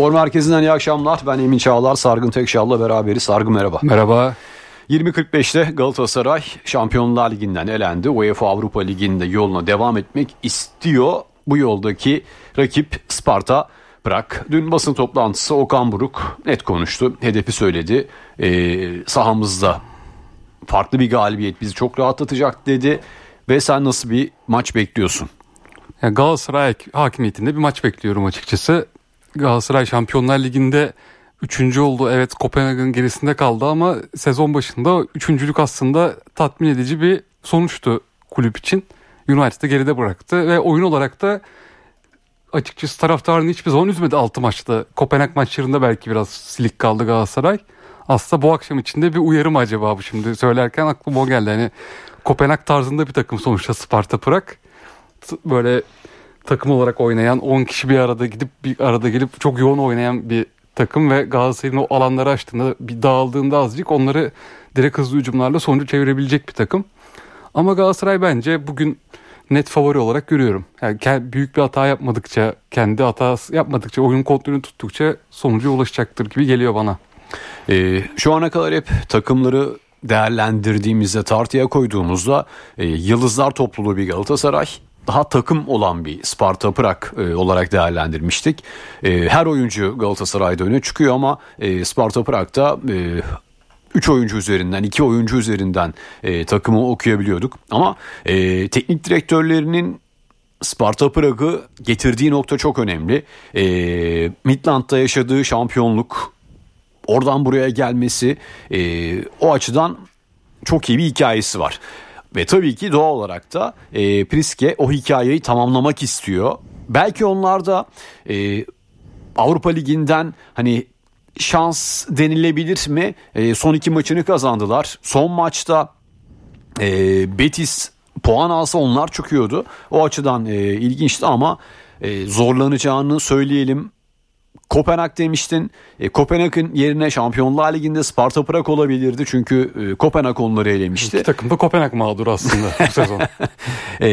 Spor Merkezi'nden iyi akşamlar. Ben Emin Çağlar, Sargın Tekşal'la beraberiz. Sargın merhaba. Merhaba. 20.45'te Galatasaray Şampiyonlar Ligi'nden elendi. UEFA Avrupa Ligi'nde yoluna devam etmek istiyor. Bu yoldaki rakip Sparta Prag. Dün basın toplantısı Okan Buruk net konuştu. Hedefi söyledi. Ee, sahamızda farklı bir galibiyet bizi çok rahatlatacak dedi. Ve sen nasıl bir maç bekliyorsun? Yani Galatasaray hakimiyetinde bir maç bekliyorum açıkçası. Galatasaray Şampiyonlar Ligi'nde üçüncü oldu. Evet Kopenhag'ın gerisinde kaldı ama sezon başında üçüncülük aslında tatmin edici bir sonuçtu kulüp için. United'ı geride bıraktı ve oyun olarak da açıkçası taraftarını hiçbir zaman üzmedi 6 maçta. Kopenhag maçlarında belki biraz silik kaldı Galatasaray. Aslında bu akşam içinde bir uyarı mı acaba bu şimdi söylerken aklıma o geldi. Hani Kopenhag tarzında bir takım sonuçta Sparta Prag. Böyle takım olarak oynayan 10 kişi bir arada gidip bir arada gelip çok yoğun oynayan bir takım ve Galatasaray'ın o alanları açtığında bir dağıldığında azıcık onları direkt hızlı hücumlarla sonucu çevirebilecek bir takım. Ama Galatasaray bence bugün net favori olarak görüyorum. Yani büyük bir hata yapmadıkça, kendi hatası yapmadıkça, oyun kontrolünü tuttukça sonuca ulaşacaktır gibi geliyor bana. Ee, şu ana kadar hep takımları değerlendirdiğimizde tartıya koyduğumuzda e, yıldızlar topluluğu bir Galatasaray daha takım olan bir Sparta Prag e, olarak değerlendirmiştik. E, her oyuncu Galatasaray'da öne çıkıyor ama e, Sparta Prag'da e, 3 oyuncu üzerinden 2 oyuncu üzerinden e, takımı okuyabiliyorduk. Ama e, teknik direktörlerinin Sparta Prag'ı getirdiği nokta çok önemli. E, Midland'da yaşadığı şampiyonluk oradan buraya gelmesi e, o açıdan çok iyi bir hikayesi var. Ve tabii ki doğal olarak da e, Priske o hikayeyi tamamlamak istiyor. Belki onlar da e, Avrupa Ligi'nden hani şans denilebilir mi? E, son iki maçını kazandılar. Son maçta e, Betis puan alsa onlar çıkıyordu. O açıdan e, ilginçti ama e, zorlanacağını söyleyelim. Kopenhag demiştin. E, Kopenhag'ın yerine Şampiyonlar Ligi'nde Sparta Prag olabilirdi. Çünkü e, Kopenhag onları elemişti. İki takım da Kopenhag mağdur aslında bu sezon. e,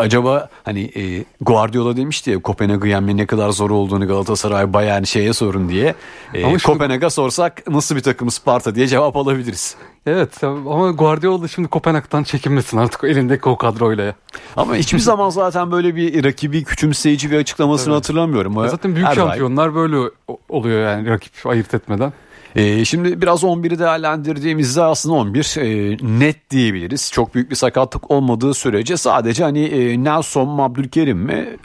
acaba hani e, Guardiola demişti ya Kopenhag'ı yenmenin ne kadar zor olduğunu Galatasaray Bayern şeye sorun diye. E, ama Kopenhag'a sorsak nasıl bir takım Sparta diye cevap alabiliriz. Evet ama Guardiola şimdi Kopenhag'dan çekinmesin artık elindeki o kadroyla. Ama hiçbir zaman zaten böyle bir rakibi küçümseyici bir açıklamasını evet. hatırlamıyorum. Zaten büyük Her şampiyonlar daim. böyle oluyor yani rakip ayırt etmeden. Ee, şimdi biraz 11'i değerlendirdiğimizde aslında 11 e, net diyebiliriz. Çok büyük bir sakatlık olmadığı sürece sadece hani e, Nelson mu Abdülkerim mi?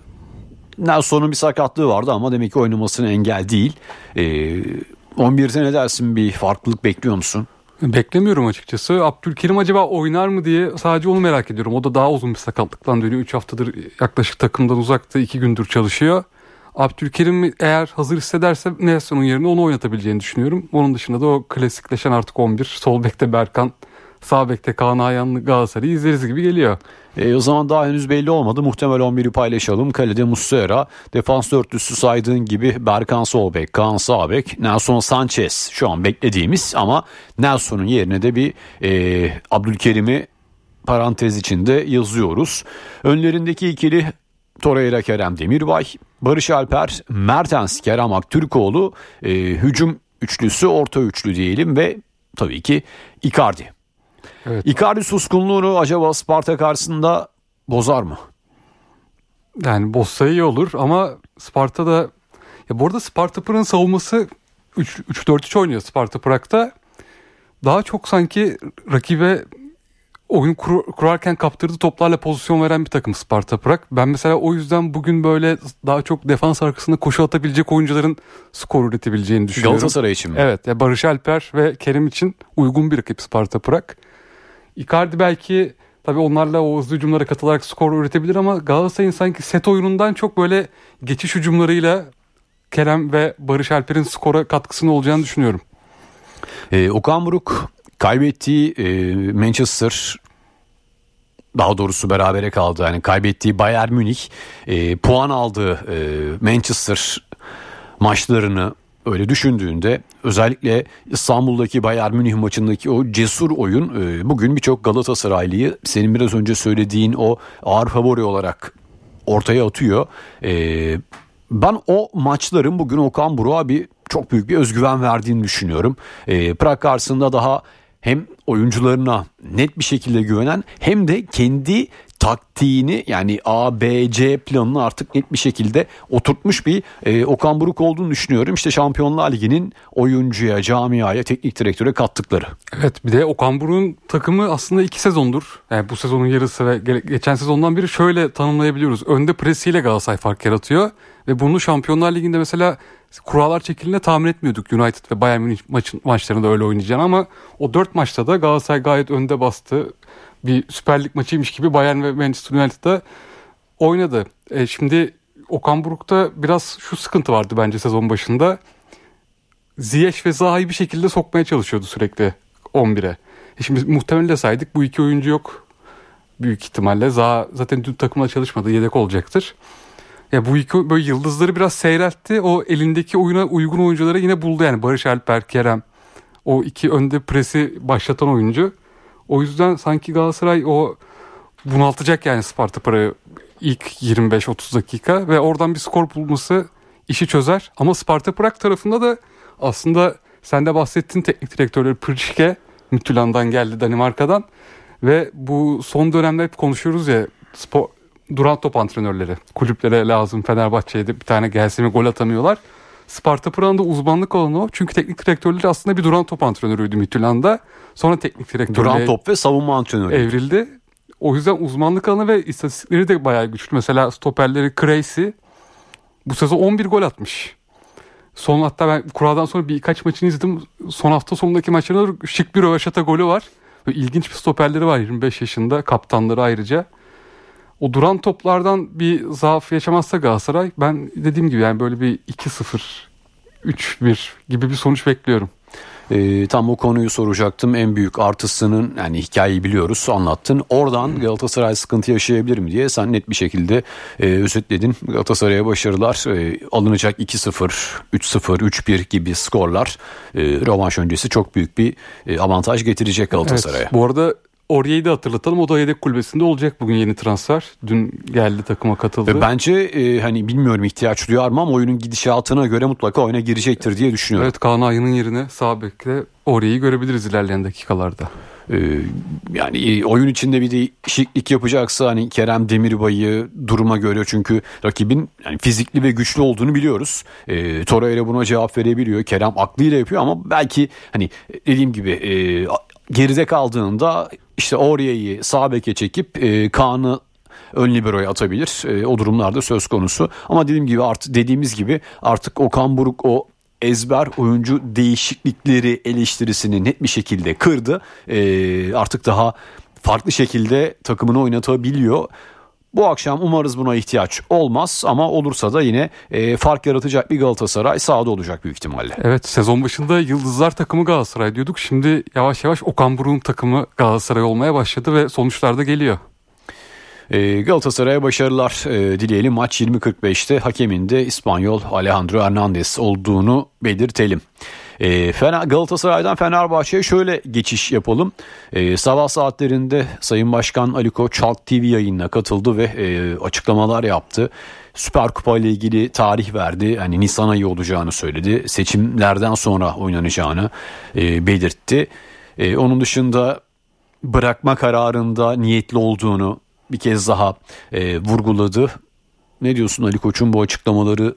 Nelson'un bir sakatlığı vardı ama demek ki oynamasına engel değil. E, 11'de ne dersin bir farklılık bekliyor musun? Beklemiyorum açıkçası. Abdülkerim acaba oynar mı diye sadece onu merak ediyorum. O da daha uzun bir sakatlıktan dönüyor. 3 haftadır yaklaşık takımdan uzakta 2 gündür çalışıyor. Abdülkerim eğer hazır hissederse Nelson'un yerine onu oynatabileceğini düşünüyorum. Onun dışında da o klasikleşen artık 11. Sol bekte Berkan, sağ bekte Kaan Ayhanlı Galatasaray'ı izleriz gibi geliyor. E, o zaman daha henüz belli olmadı. Muhtemel 11'i paylaşalım. Kalede Muslera, defans dörtlüsü saydığın gibi Berkan Solbek, Kaan Sağbek, Nelson Sanchez şu an beklediğimiz ama Nelson'un yerine de bir e, Abdülkerim'i parantez içinde yazıyoruz. Önlerindeki ikili Torreira Kerem Demirbay, Barış Alper, Mertens Kerem Aktürkoğlu, e, hücum üçlüsü orta üçlü diyelim ve tabii ki Icardi. Evet. Icardi suskunluğunu acaba Sparta karşısında bozar mı? Yani bozsa iyi olur ama Sparta'da ya bu arada Sparta Prag'ın savunması 3-4-3 oynuyor Sparta Prag'da. Daha çok sanki rakibe oyun kur, kurarken kaptırdığı toplarla pozisyon veren bir takım Sparta Prag. Ben mesela o yüzden bugün böyle daha çok defans arkasında koşu atabilecek oyuncuların skor üretebileceğini düşünüyorum. Galatasaray için mi? Evet. Ya Barış Alper ve Kerem için uygun bir rakip Sparta Prag. Icardi belki tabii onlarla o hızlı hücumlara katılarak skor üretebilir ama Galatasaray'ın sanki set oyunundan çok böyle geçiş hücumlarıyla Kerem ve Barış Alper'in skora katkısını olacağını düşünüyorum. Ee, Okan Buruk kaybettiği e, Manchester daha doğrusu berabere kaldı. Yani kaybettiği Bayern Münih e, puan aldığı e, Manchester maçlarını öyle düşündüğünde özellikle İstanbul'daki Bayern Münih maçındaki o cesur oyun e, bugün birçok Galatasaraylıyı senin biraz önce söylediğin o ağır favori olarak ortaya atıyor. E, ben o maçların bugün Okan Buruk'a bir çok büyük bir özgüven verdiğini düşünüyorum. E, Prag karşısında daha hem oyuncularına net bir şekilde güvenen hem de kendi taktiğini yani A, B, C planını artık net bir şekilde oturtmuş bir e, Okan Buruk olduğunu düşünüyorum. İşte Şampiyonlar Ligi'nin oyuncuya, camiaya, teknik direktöre kattıkları. Evet bir de Okan Buruk'un takımı aslında iki sezondur. Yani bu sezonun yarısı ve geçen sezondan biri şöyle tanımlayabiliyoruz. Önde presiyle Galatasaray fark yaratıyor. Ve bunu Şampiyonlar Ligi'nde mesela kurallar çekildiğinde tahmin etmiyorduk United ve Bayern Münih maçın, maçlarında öyle oynayacağını ama o dört maçta da Galatasaray gayet önde bastı. Bir Süper Lig maçıymış gibi Bayern ve Manchester United'da oynadı. E şimdi Okan Buruk'ta biraz şu sıkıntı vardı bence sezon başında. Ziyech ve Zaha'yı bir şekilde sokmaya çalışıyordu sürekli 11'e. E şimdi muhtemelen de saydık bu iki oyuncu yok. Büyük ihtimalle Zaha zaten dün takımla çalışmadı yedek olacaktır. Ya bu iki böyle yıldızları biraz seyreltti. O elindeki oyuna uygun oyuncuları yine buldu yani Barış Alper, Kerem. O iki önde presi başlatan oyuncu. O yüzden sanki Galatasaray o bunaltacak yani Sparta Para'yı ilk 25-30 dakika ve oradan bir skor bulması işi çözer. Ama Sparta Prag tarafında da aslında sen de bahsettin teknik direktörleri Pırşike Mütülan'dan geldi Danimarka'dan ve bu son dönemde hep konuşuyoruz ya spor, duran top antrenörleri. Kulüplere lazım Fenerbahçe'ye de bir tane gelsin ve gol atamıyorlar. Sparta Prag'ın uzmanlık alanı o. Çünkü teknik direktörleri aslında bir duran top antrenörüydü Midtjylland'da. Sonra teknik direktörlüğe Duran top ve savunma antrenörü. Evrildi. O yüzden uzmanlık alanı ve istatistikleri de bayağı güçlü. Mesela stoperleri Crazy bu sezon 11 gol atmış. Son hatta ben kuraldan sonra birkaç maçını izledim. Son hafta sonundaki maçlarında şık bir rövaşata golü var. Böyle ilginç bir stoperleri var 25 yaşında. Kaptanları ayrıca o duran toplardan bir zaaf yaşamazsa Galatasaray ben dediğim gibi yani böyle bir 2-0 3-1 gibi bir sonuç bekliyorum. E, tam o konuyu soracaktım. En büyük artısının yani hikayeyi biliyoruz anlattın. Oradan Galatasaray sıkıntı yaşayabilir mi diye sen net bir şekilde e, özetledin. Galatasaray'a başarılar e, alınacak 2-0, 3-0, 3-1 gibi skorlar e, rövanş öncesi çok büyük bir e, avantaj getirecek Galatasaray'a. Evet, bu arada Oriye'yi de hatırlatalım. O da yedek kulübesinde olacak bugün yeni transfer. Dün geldi takıma katıldı. Bence e, hani bilmiyorum ihtiyaç duyar mı ama oyunun gidişatına göre mutlaka oyuna girecektir diye düşünüyorum. Evet Kaan Ayın'ın yerine sağ bekle görebiliriz ilerleyen dakikalarda. Ee, yani oyun içinde bir değişiklik yapacaksa hani Kerem Demirbay'ı duruma göre çünkü rakibin yani fizikli ve güçlü olduğunu biliyoruz. E, Torreira buna cevap verebiliyor. Kerem aklıyla yapıyor ama belki hani dediğim gibi e, geride kaldığında işte Oriye'yi sağ beke çekip e, Kaan'ı ön liberoya atabilir. E, o durumlarda söz konusu. Ama dediğim gibi artık dediğimiz gibi artık Okan Buruk o ezber oyuncu değişiklikleri eleştirisini net bir şekilde kırdı. E, artık daha farklı şekilde takımını oynatabiliyor. Bu akşam umarız buna ihtiyaç olmaz ama olursa da yine e, fark yaratacak bir Galatasaray sahada olacak büyük ihtimalle. Evet sezon başında Yıldızlar takımı Galatasaray diyorduk. Şimdi yavaş yavaş Okan Buruk'un takımı Galatasaray olmaya başladı ve sonuçlar da geliyor. E, Galatasaray'a başarılar e, dileyelim. Maç 20.45'te hakemin de İspanyol Alejandro Hernandez olduğunu belirtelim. E, Fener, Galatasaray'dan Fenerbahçe'ye şöyle geçiş yapalım. E, sabah saatlerinde Sayın Başkan Ali Koç Halk TV yayınına katıldı ve e, açıklamalar yaptı. Süper Kupa ile ilgili tarih verdi. Hani Nisan ayı olacağını söyledi. Seçimlerden sonra oynanacağını e, belirtti. E, onun dışında bırakma kararında niyetli olduğunu bir kez daha e, vurguladı. Ne diyorsun Ali Koç'un bu açıklamaları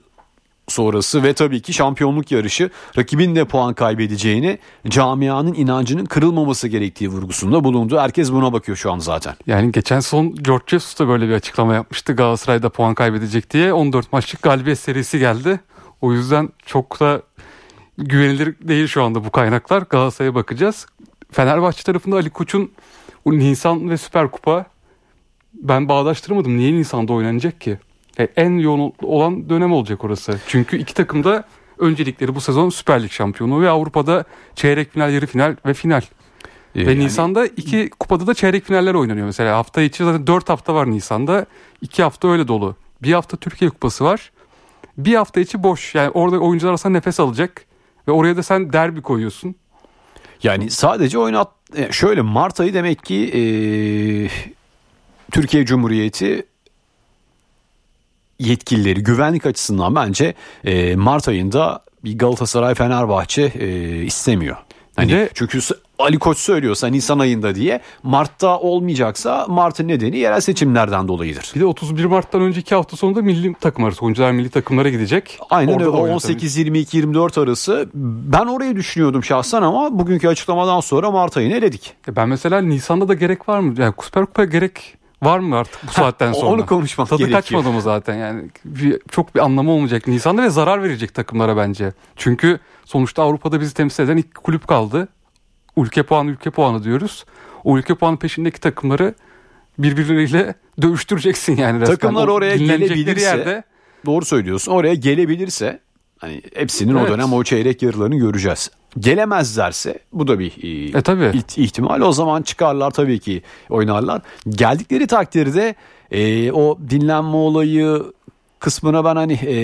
sonrası ve tabii ki şampiyonluk yarışı rakibin de puan kaybedeceğini camianın inancının kırılmaması gerektiği vurgusunda bulundu. Herkes buna bakıyor şu an zaten. Yani geçen son George Jesus da böyle bir açıklama yapmıştı. Galatasaray'da puan kaybedecek diye 14 maçlık galibiyet serisi geldi. O yüzden çok da güvenilir değil şu anda bu kaynaklar. Galatasaray'a bakacağız. Fenerbahçe tarafında Ali Koç'un Nisan ve Süper Kupa ben bağdaştırmadım. Niye Nisan'da oynanacak ki? E, en yoğun olan dönem olacak orası. Çünkü iki takım da öncelikleri bu sezon Süper Lig şampiyonu ve Avrupa'da çeyrek final, yarı final ve final. Ee, ve yani... Nisan'da iki kupada da çeyrek finaller oynanıyor. Mesela hafta içi zaten dört hafta var Nisan'da. iki hafta öyle dolu. Bir hafta Türkiye Kupası var. Bir hafta içi boş. Yani orada oyuncular arasında nefes alacak. Ve oraya da sen derbi koyuyorsun. Yani sadece oynat e, şöyle Mart ayı demek ki e, Türkiye Cumhuriyeti yetkilileri güvenlik açısından bence e, Mart ayında bir Galatasaray Fenerbahçe e, istemiyor. Hani de, çünkü Ali Koç söylüyorsa Nisan ayında diye Mart'ta olmayacaksa Mart'ın nedeni yerel seçimlerden dolayıdır. Bir de 31 Mart'tan önceki hafta sonunda milli takım arası oyuncular milli takımlara gidecek. Aynen öyle 18-22-24 arası ben orayı düşünüyordum şahsen ama bugünkü açıklamadan sonra Mart ayını eledik. E ben mesela Nisan'da da gerek var mı? Yani Süper Kupa gerek var mı artık bu saatten sonra? Onu konuşmak Tadı gerekiyor. kaçmadı mı zaten yani bir, çok bir anlamı olmayacak Nisan'da ve zarar verecek takımlara bence. Çünkü sonuçta Avrupa'da bizi temsil eden ilk kulüp kaldı. Ülke puanı ülke puanı diyoruz. O ülke puanı peşindeki takımları birbirleriyle dövüştüreceksin yani resmen. Takımlar oraya gelebilirse yerde, doğru söylüyorsun. Oraya gelebilirse hani hepsinin evet. o dönem o çeyrek yarılarını göreceğiz. Gelemezlerse bu da bir e, tabii. ihtimal. O zaman çıkarlar tabii ki oynarlar. Geldikleri takdirde e, o dinlenme olayı kısmına ben hani e,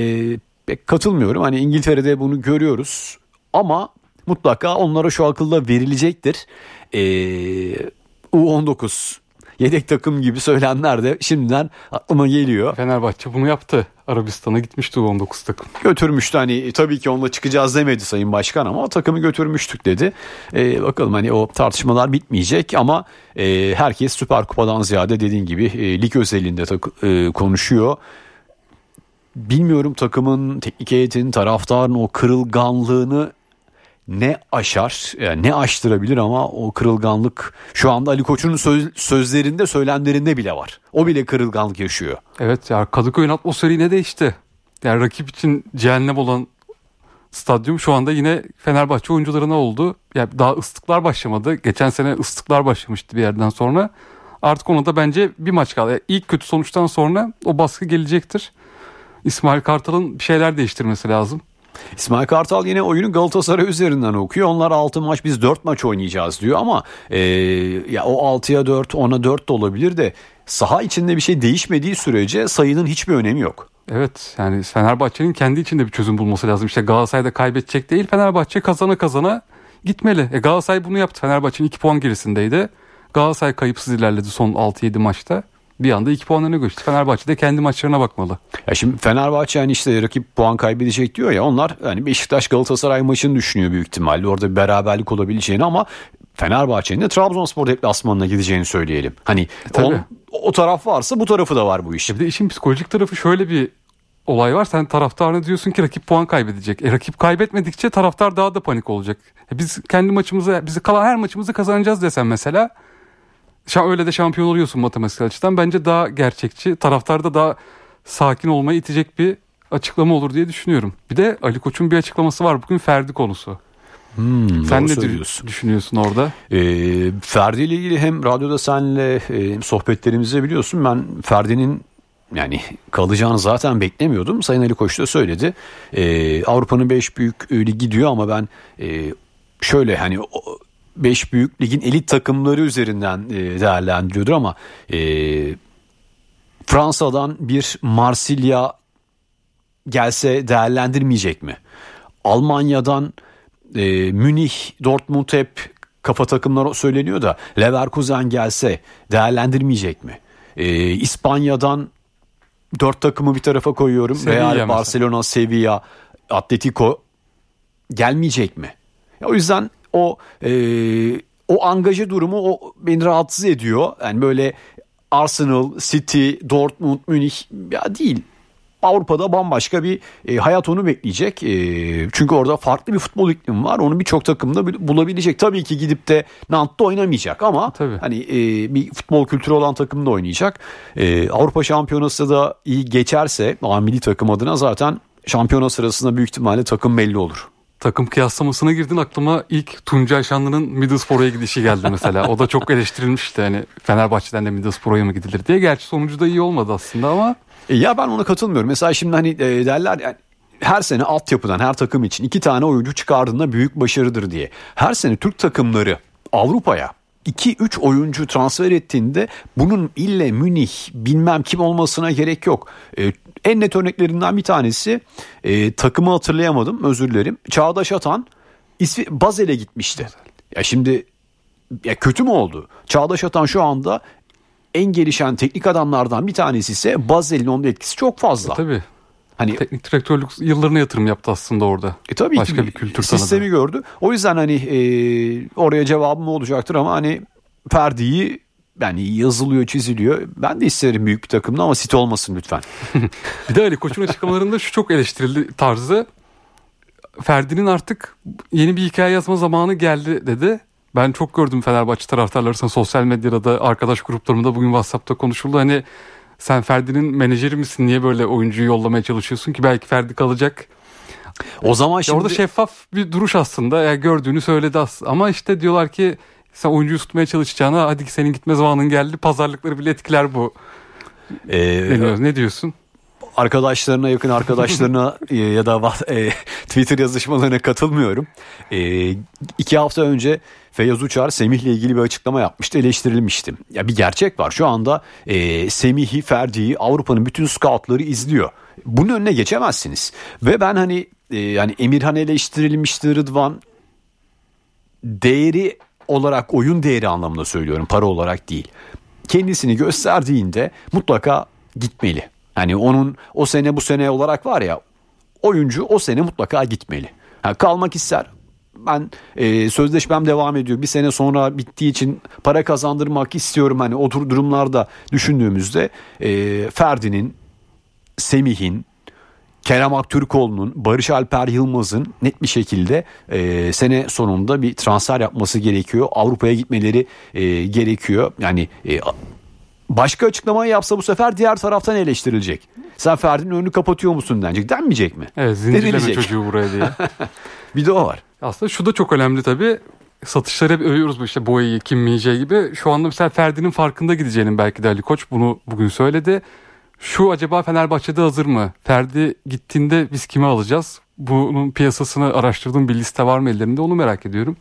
pek katılmıyorum. Hani İngiltere'de bunu görüyoruz. Ama mutlaka onlara şu akılda verilecektir. Ee, U19 yedek takım gibi söylenenler de şimdiden aklıma geliyor. Fenerbahçe bunu yaptı. Arabistan'a gitmişti U19 takım. Götürmüştü hani e, tabii ki onunla çıkacağız demedi Sayın Başkan ama takımı götürmüştük dedi. Ee, bakalım hani o tartışmalar bitmeyecek ama e, herkes Süper Kupa'dan ziyade dediğin gibi e, lig özelinde tak- e, konuşuyor. Bilmiyorum takımın teknik heyetin taraftarın o kırılganlığını ne aşar yani ne aştırabilir ama o kırılganlık şu anda Ali Koç'un söz, sözlerinde söylemlerinde bile var. O bile kırılganlık yaşıyor. Evet ya Kadıköy'ün atmosferi yine değişti. Yani rakip için cehennem olan stadyum şu anda yine Fenerbahçe oyuncularına oldu. Yani daha ıslıklar başlamadı. Geçen sene ıslıklar başlamıştı bir yerden sonra. Artık ona da bence bir maç kaldı. Yani ilk kötü sonuçtan sonra o baskı gelecektir. İsmail Kartal'ın bir şeyler değiştirmesi lazım. İsmail Kartal yine oyunu Galatasaray üzerinden okuyor. Onlar 6 maç biz 4 maç oynayacağız diyor ama e, ya o 6'ya 4 10'a 4 de olabilir de saha içinde bir şey değişmediği sürece sayının hiçbir önemi yok. Evet yani Fenerbahçe'nin kendi içinde bir çözüm bulması lazım. İşte Galatasaray'da kaybedecek değil Fenerbahçe kazana kazana gitmeli. E Galatasaray bunu yaptı. Fenerbahçe'nin 2 puan gerisindeydi. Galatasaray kayıpsız ilerledi son 6-7 maçta bir anda iki puan öne geçti. Fenerbahçe de kendi maçlarına bakmalı. Ya şimdi Fenerbahçe yani işte rakip puan kaybedecek diyor ya onlar hani Beşiktaş Galatasaray maçını düşünüyor büyük ihtimalle. Orada bir beraberlik olabileceğini ama Fenerbahçe'nin de Trabzonspor deplasmanına gideceğini söyleyelim. Hani on, o taraf varsa bu tarafı da var bu iş. Bir de işin psikolojik tarafı şöyle bir olay var. Sen taraftarına diyorsun ki rakip puan kaybedecek. E, rakip kaybetmedikçe taraftar daha da panik olacak. E, biz kendi maçımızı, bizi kalan her maçımızı kazanacağız desen mesela öyle de şampiyon oluyorsun matematiksel açıdan. Bence daha gerçekçi, taraftarda daha sakin olmayı itecek bir açıklama olur diye düşünüyorum. Bir de Ali Koç'un bir açıklaması var bugün Ferdi konusu. Hmm, Sen ne düşünüyorsun orada? Ee, Ferdi ile ilgili hem radyoda senle e, sohbetlerimizde biliyorsun ben Ferdi'nin yani kalacağını zaten beklemiyordum. Sayın Ali Koç da söyledi. Ee, Avrupa'nın 5 büyük ligi diyor ama ben e, şöyle hani 5 büyük ligin elit takımları üzerinden e, değerlendiriyordur ama e, Fransa'dan bir Marsilya gelse değerlendirmeyecek mi? Almanya'dan e, Münih, Dortmund hep kafa takımlar söyleniyor da Leverkusen gelse değerlendirmeyecek mi? E, İspanya'dan dört takımı bir tarafa koyuyorum. Sevilla Real, mesela. Barcelona, Sevilla, Atletico gelmeyecek mi? O yüzden o e, o angajı durumu o beni rahatsız ediyor. Yani böyle Arsenal, City, Dortmund, Münih ya değil. Avrupa'da bambaşka bir e, hayat onu bekleyecek. E, çünkü orada farklı bir futbol iklimi var. Onu birçok takımda bulabilecek. Tabii ki gidip de Nant'ta oynamayacak ama Tabii. hani e, bir futbol kültürü olan takımda oynayacak. E, Avrupa Şampiyonası da iyi geçerse milli takım adına zaten şampiyona sırasında büyük ihtimalle takım belli olur takım kıyaslamasına girdin aklıma ilk Tuncay Şanlı'nın Middlesbrough'a gidişi geldi mesela. o da çok eleştirilmişti hani Fenerbahçe'den de Middlesbrough'a mı gidilir diye. Gerçi sonucu da iyi olmadı aslında ama. E ya ben ona katılmıyorum. Mesela şimdi hani e, derler yani her sene altyapıdan her takım için iki tane oyuncu çıkardığında büyük başarıdır diye. Her sene Türk takımları Avrupa'ya 2-3 oyuncu transfer ettiğinde bunun ille Münih bilmem kim olmasına gerek yok. E, en net örneklerinden bir tanesi e, takımı hatırlayamadım özür dilerim. Çağdaş Atan ismi Bazel'e gitmişti. Ya şimdi ya kötü mü oldu? Çağdaş Atan şu anda en gelişen teknik adamlardan bir tanesi ise Bazel'in onun etkisi çok fazla. E, tabii. Hani Teknik direktörlük yıllarına yatırım yaptı aslında orada. e, tabii Başka ki bir kültür sistemi gördü. O yüzden hani e, oraya cevabım olacaktır ama hani Ferdi'yi yani yazılıyor çiziliyor. Ben de isterim büyük bir takımda ama City olmasın lütfen. Bir de Ali Koç'un açıklamalarında şu çok eleştirildi tarzı. Ferdi'nin artık yeni bir hikaye yazma zamanı geldi dedi. Ben çok gördüm Fenerbahçe taraftarları sosyal medyada da arkadaş gruplarımda bugün WhatsApp'ta konuşuldu. Hani sen Ferdi'nin menajeri misin? Niye böyle oyuncuyu yollamaya çalışıyorsun ki? Belki Ferdi kalacak. O zaman Ya şimdi orada şeffaf bir duruş aslında. Yani gördüğünü söyledi aslında. Ama işte diyorlar ki sen oyuncuyu tutmaya çalışacağına hadi senin gitme zamanın geldi. Pazarlıkları bile etkiler bu e, deniyor. Ne diyorsun? Arkadaşlarına yakın arkadaşlarına e, ya da e, Twitter yazışmalarına katılmıyorum. E, iki hafta önce Feyyaz Uçar Semih'le ilgili bir açıklama yapmıştı eleştirilmişti. Ya bir gerçek var şu anda e, Semih'i Ferdi'yi Avrupa'nın bütün scoutları izliyor. Bunun önüne geçemezsiniz. Ve ben hani e, yani Emirhan eleştirilmişti Rıdvan değeri olarak oyun değeri anlamında söylüyorum para olarak değil. Kendisini gösterdiğinde mutlaka gitmeli. Hani onun o sene bu sene olarak var ya oyuncu o sene mutlaka gitmeli. Ha, kalmak ister. Ben e, sözleşmem devam ediyor. Bir sene sonra bittiği için para kazandırmak istiyorum. Hani o tür durumlarda düşündüğümüzde e, Ferdi'nin, Semih'in, Kerem Aktürkoğlu'nun, Barış Alper Yılmaz'ın net bir şekilde e, sene sonunda bir transfer yapması gerekiyor. Avrupa'ya gitmeleri e, gerekiyor. Yani e, başka açıklamayı yapsa bu sefer diğer taraftan eleştirilecek. Sen Ferdi'nin önünü kapatıyor musun denecek. Denmeyecek mi? Evet zincirleme Denilecek. çocuğu buraya diye. Bir de o var. Aslında şu da çok önemli tabii. Satışları hep övüyoruz bu işte Boya'yı, Kim Min-jae gibi. Şu anda mesela Ferdi'nin farkında gideceğinin belki de Ali Koç bunu bugün söyledi. Şu acaba Fenerbahçe'de hazır mı? Ferdi gittiğinde biz kimi alacağız? Bunun piyasasını araştırdığım bir liste var mı ellerinde onu merak ediyorum.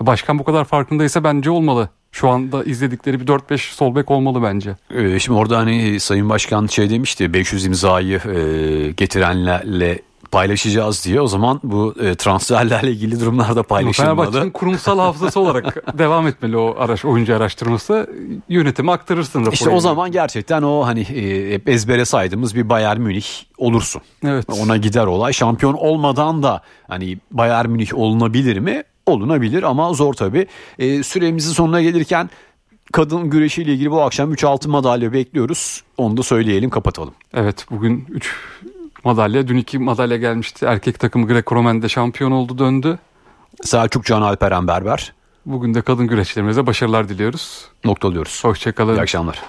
Başkan bu kadar farkındaysa bence olmalı. Şu anda izledikleri bir 4-5 sol bek olmalı bence. Ee, Şimdi orada hani Sayın Başkan şey demişti 500 imzayı e, getirenlerle paylaşacağız diye o zaman bu e, transferlerle ilgili durumlarda Fenerbahçe'nin paylaşılmalı. kurumsal hafızası olarak devam etmeli o araç, oyuncu araştırması. Yönetime aktarırsın raporu. İşte o zaman gerçekten o hani e, hep ezbere saydığımız bir Bayern Münih olursun. Evet. Ona gider olay. Şampiyon olmadan da hani Bayern Münih olunabilir mi? Olunabilir ama zor tabii. E, süremizin sonuna gelirken kadın güreşiyle ilgili bu akşam 3 altın madalya bekliyoruz. Onu da söyleyelim kapatalım. Evet bugün 3 madalya. Dün 2 madalya gelmişti. Erkek takımı Greco-Romen'de şampiyon oldu döndü. Selçuk Can Alperen Berber Bugün de kadın güreşlerimize başarılar diliyoruz. noktalıyoruz. Hoşçakalın. İyi akşamlar.